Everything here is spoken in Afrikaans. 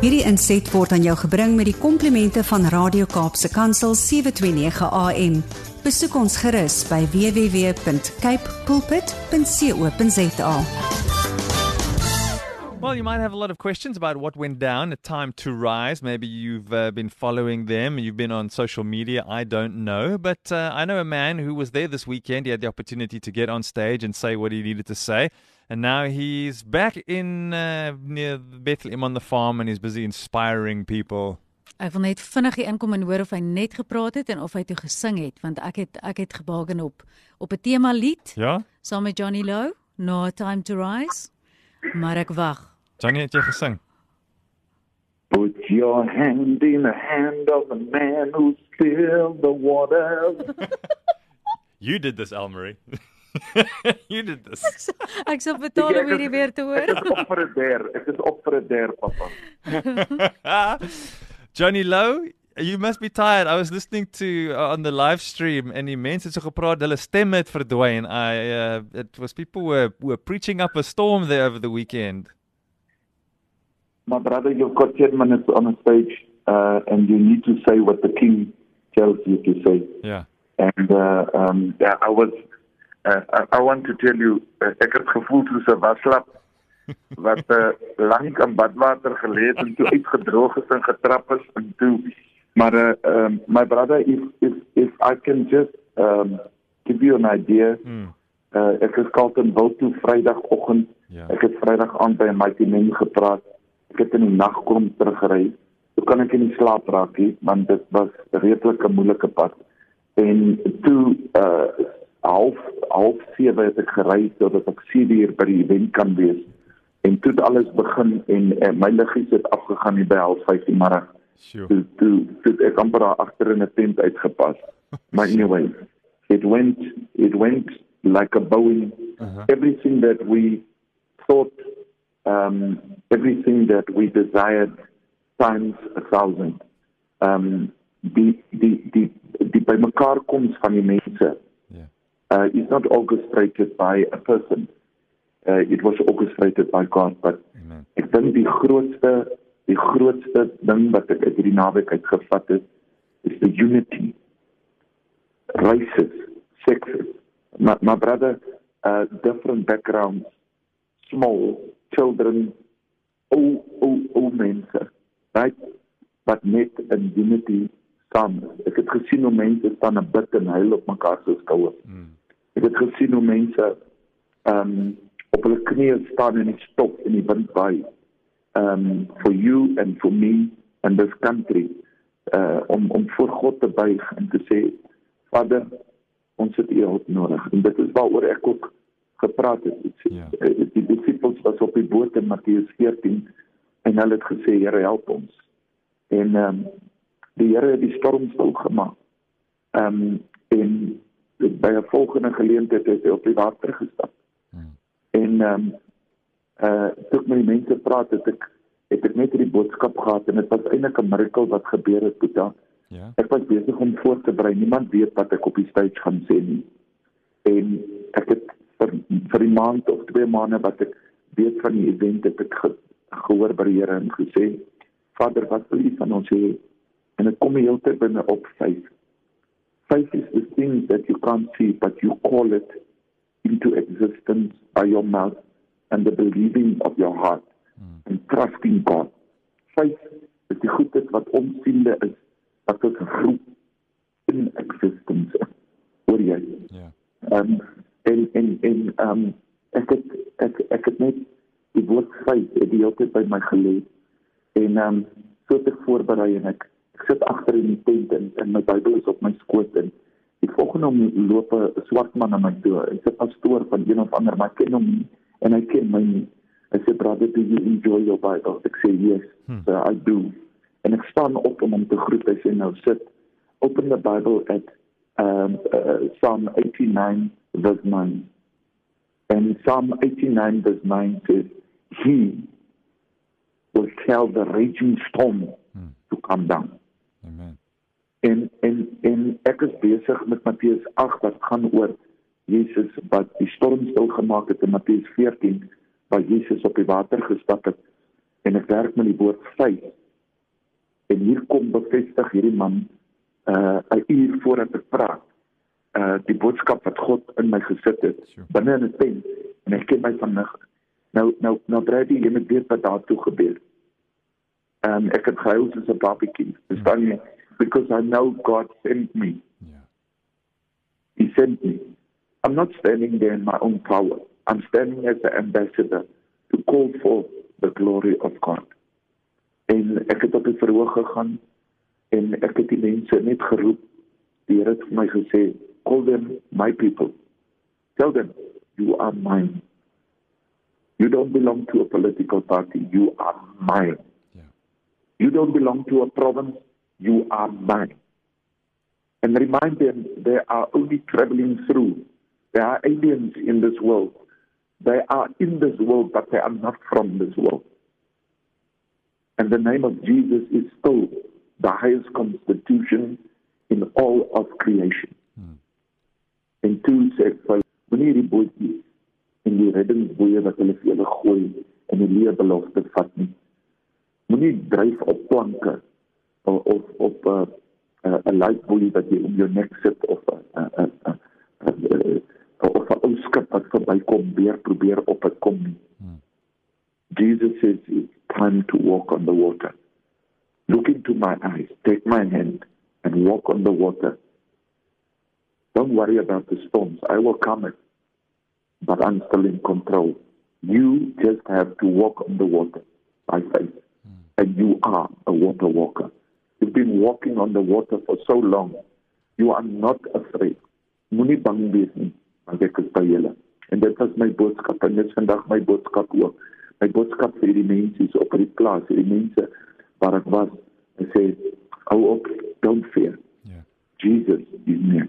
Hierdie inset word aan jou gebring met die komplimente van Radio Kaapse Kansel 729 AM. Besoek ons gerus by www.cape pulpit.co.za. Well, you might have a lot of questions about what went down at Time to Rise. Maybe you've uh, been following them, you've been on social media. I don't know. But uh, I know a man who was there this weekend. He had the opportunity to get on stage and say what he needed to say. And now he's back in uh, near Bethlehem on the farm and he's busy inspiring people. Ek wil net vinnig hier inkom en hoor of hy net gepraat het en of hy toe gesing het want ek het ek het gebaken op op 'n tema lied Ja? saam met Johnny Low, No Time to Rise. Maar ek wag. Johnny, het jy gesing? Put your hand in the hand of a man who spilled the water. You did this, Elmarie. you did this. Ek sal betaal om hierdie weer te Ek hoor. is op vir 'n der. Ek is op vir 'n der, papa. Johnny Low, you must be tired. I was listening to uh, on the live stream en die mense het so gepraat, hulle stemme het verdwyn. I uh, it was people were were preaching up a storm there over the weekend. My brother, you've got 10 minutes on a stage uh, and you need to say what the king tells you to say. Yeah. And uh, um, yeah, I was, uh, I, I want to tell you, uh, ek het gevoel soos 'n waslap wat uh, lank in badwater gelê het en toe uitgedroog is en getrap is en toe. Maar uh, um, my brother if if if I can just um, give you an idea Mm. uh, ek is Carlton wil toe Vrydagoggend Ja. ek het Vrydag aand by Mighty Men gepraat. Ek het in die nag kom teruggery toe kan ek nie slaap raak nie want dit was redelik 'n moeilike pad. En toe uh half half 7 het ek gery sodat ek 7 uur by die event kan wees en toe het alles begin en uh, my liggies het afgegaan hier by half 5 die middag Sure. toe toe toe ek amper daar agter in 'n tent uitgepas maar anyway it went it went like a Boeing Uh-huh. everything that we thought um everything that we desired times a thousand um die die die die bymekaar koms van die mense. Uh, is not orchestrated by a person. Uh, it was orchestrated by God. But Amen. ek dink die grootste die grootste ding wat ek uit hierdie naweek uitgevat het, is the unity. Races, sexes. My, my brother, uh, different backgrounds, small children, old, old, old mense, right? But net in unity saam. is. Ek het gesien hoe mense staan en bid en huil op mekaar se skouers. Mm. Ek het gesien hoe mense ehm um, op hulle knieë staan die stof in die wind waai. Um for you and for me and this country uh om om voor God te buig en te sê Vader ons het U hulp nodig. En dit is waaroor ek ook gepraat het. Ja. Uh, Die disippels was op die boot in Matteus 14 en hulle het gesê Here help ons. En ehm um, die Here het die storm stil gemaak. Ehm um, en by 'n volgende geleentheid het hy op die water gestap. Mm. En ehm um, uh toe ek met die mense praat het ek het ek net hierdie boodskap gehad en dit was eintlik 'n mirakel wat gebeur het Boeta. Yeah. Ek was besig om voor te berei. Niemand weet wat ek op die stage gaan sê nie. En ek het vir vir die maand of twee maande wat ek weet van die event het ek ge, gehoor by die Here en gesê Vader, wat wil U van ons hê? En dit kom die hele tyd my op vyf. Faith is the thing that you can't see, but you call it into existence by your mouth and the believing of your heart Mm. and trusting God. Faith is die goedheid wat onsiende is, wat ons roep in existence. Hoor jy? Yeah. Ehm um, en en en ehm um, ek het ek ek het net die woord faith het die hele tyd by my gelê. En ehm um, so het ek voorberei en ek ek sit agter in die tent en, en my Bybel is op my skoot en die volgende loop 'n swart man na my toe. Hy's 'n pastoor van een of ander, maar ek ken hom nie en hy ken my nie. Hy sê brother, do you enjoy your Bible? Ek sê yes, Hmm. so I do. En ek staan op om hom te groet. Hy sê nou sit. Open the Bible at um, uh, Psalm 89 verse 9. And Psalm 89 verse 9 says, He will tell the raging storm Hmm. to come down. Amen. En en en ek is besig met Matteus 8 wat gaan oor Jesus wat die storm stil gemaak het in Matteus 14 waar Jesus op die water gestap het. en ek werk met die woord faith. En hier kom bevestig hierdie man uh 'n uur voordat ek praat. Uh die boodskap wat God in my gesit het sure. binne in 'n tent en ek ken my van. Nou nou nou Brady, jy moet weet wat daar toe gebeur. Um ek het gehuil soos 'n babatjie. Verstaan jy? Because I know God sent me. Yeah. He sent me. I'm not standing there in my own power. I'm standing as an ambassador to call for the glory of God. En ek het op die verhoog gegaan en ek het die mense net geroep. Die Here het vir my gesê, "Call them my people. Tell them you are mine. You don't belong to a political party. You are mine. You don't belong to a province. You are mine." And remind them they are only traveling through. There are aliens in this world. They are in this world, but they are not from this world. And the name of Jesus is still the highest constitution in all of creation. Hmm. En toe sê ek vir moenie die bootjies en die reddingsboeie wat hulle vir julle gooi in die leebelofte vat nie. Moenie dryf op planke of of op 'n uh, 'n uh, 'n ligboei wat jy om jou nek sit of 'n uh, uh, uh, uh, uh, of 'n ou skip wat verbykom weer probeer op dit kom nie. Hmm. Jesus says it's time to walk on the water. Look into my eyes, take my hand, and walk on the water. Don't worry about the storms. I will come it, but I'm still in control. You just have to walk on the water by faith. And you are a water walker. You've been walking on the water for so long. You are not afraid. Moenie bang wees nie, want ek is by julle. En dit was my boodskap en dit is vandag my boodskap ook. My boodskap vir die mense op die plaas, die mense waar ek was en sê hou op don't fear yeah. Jesus is near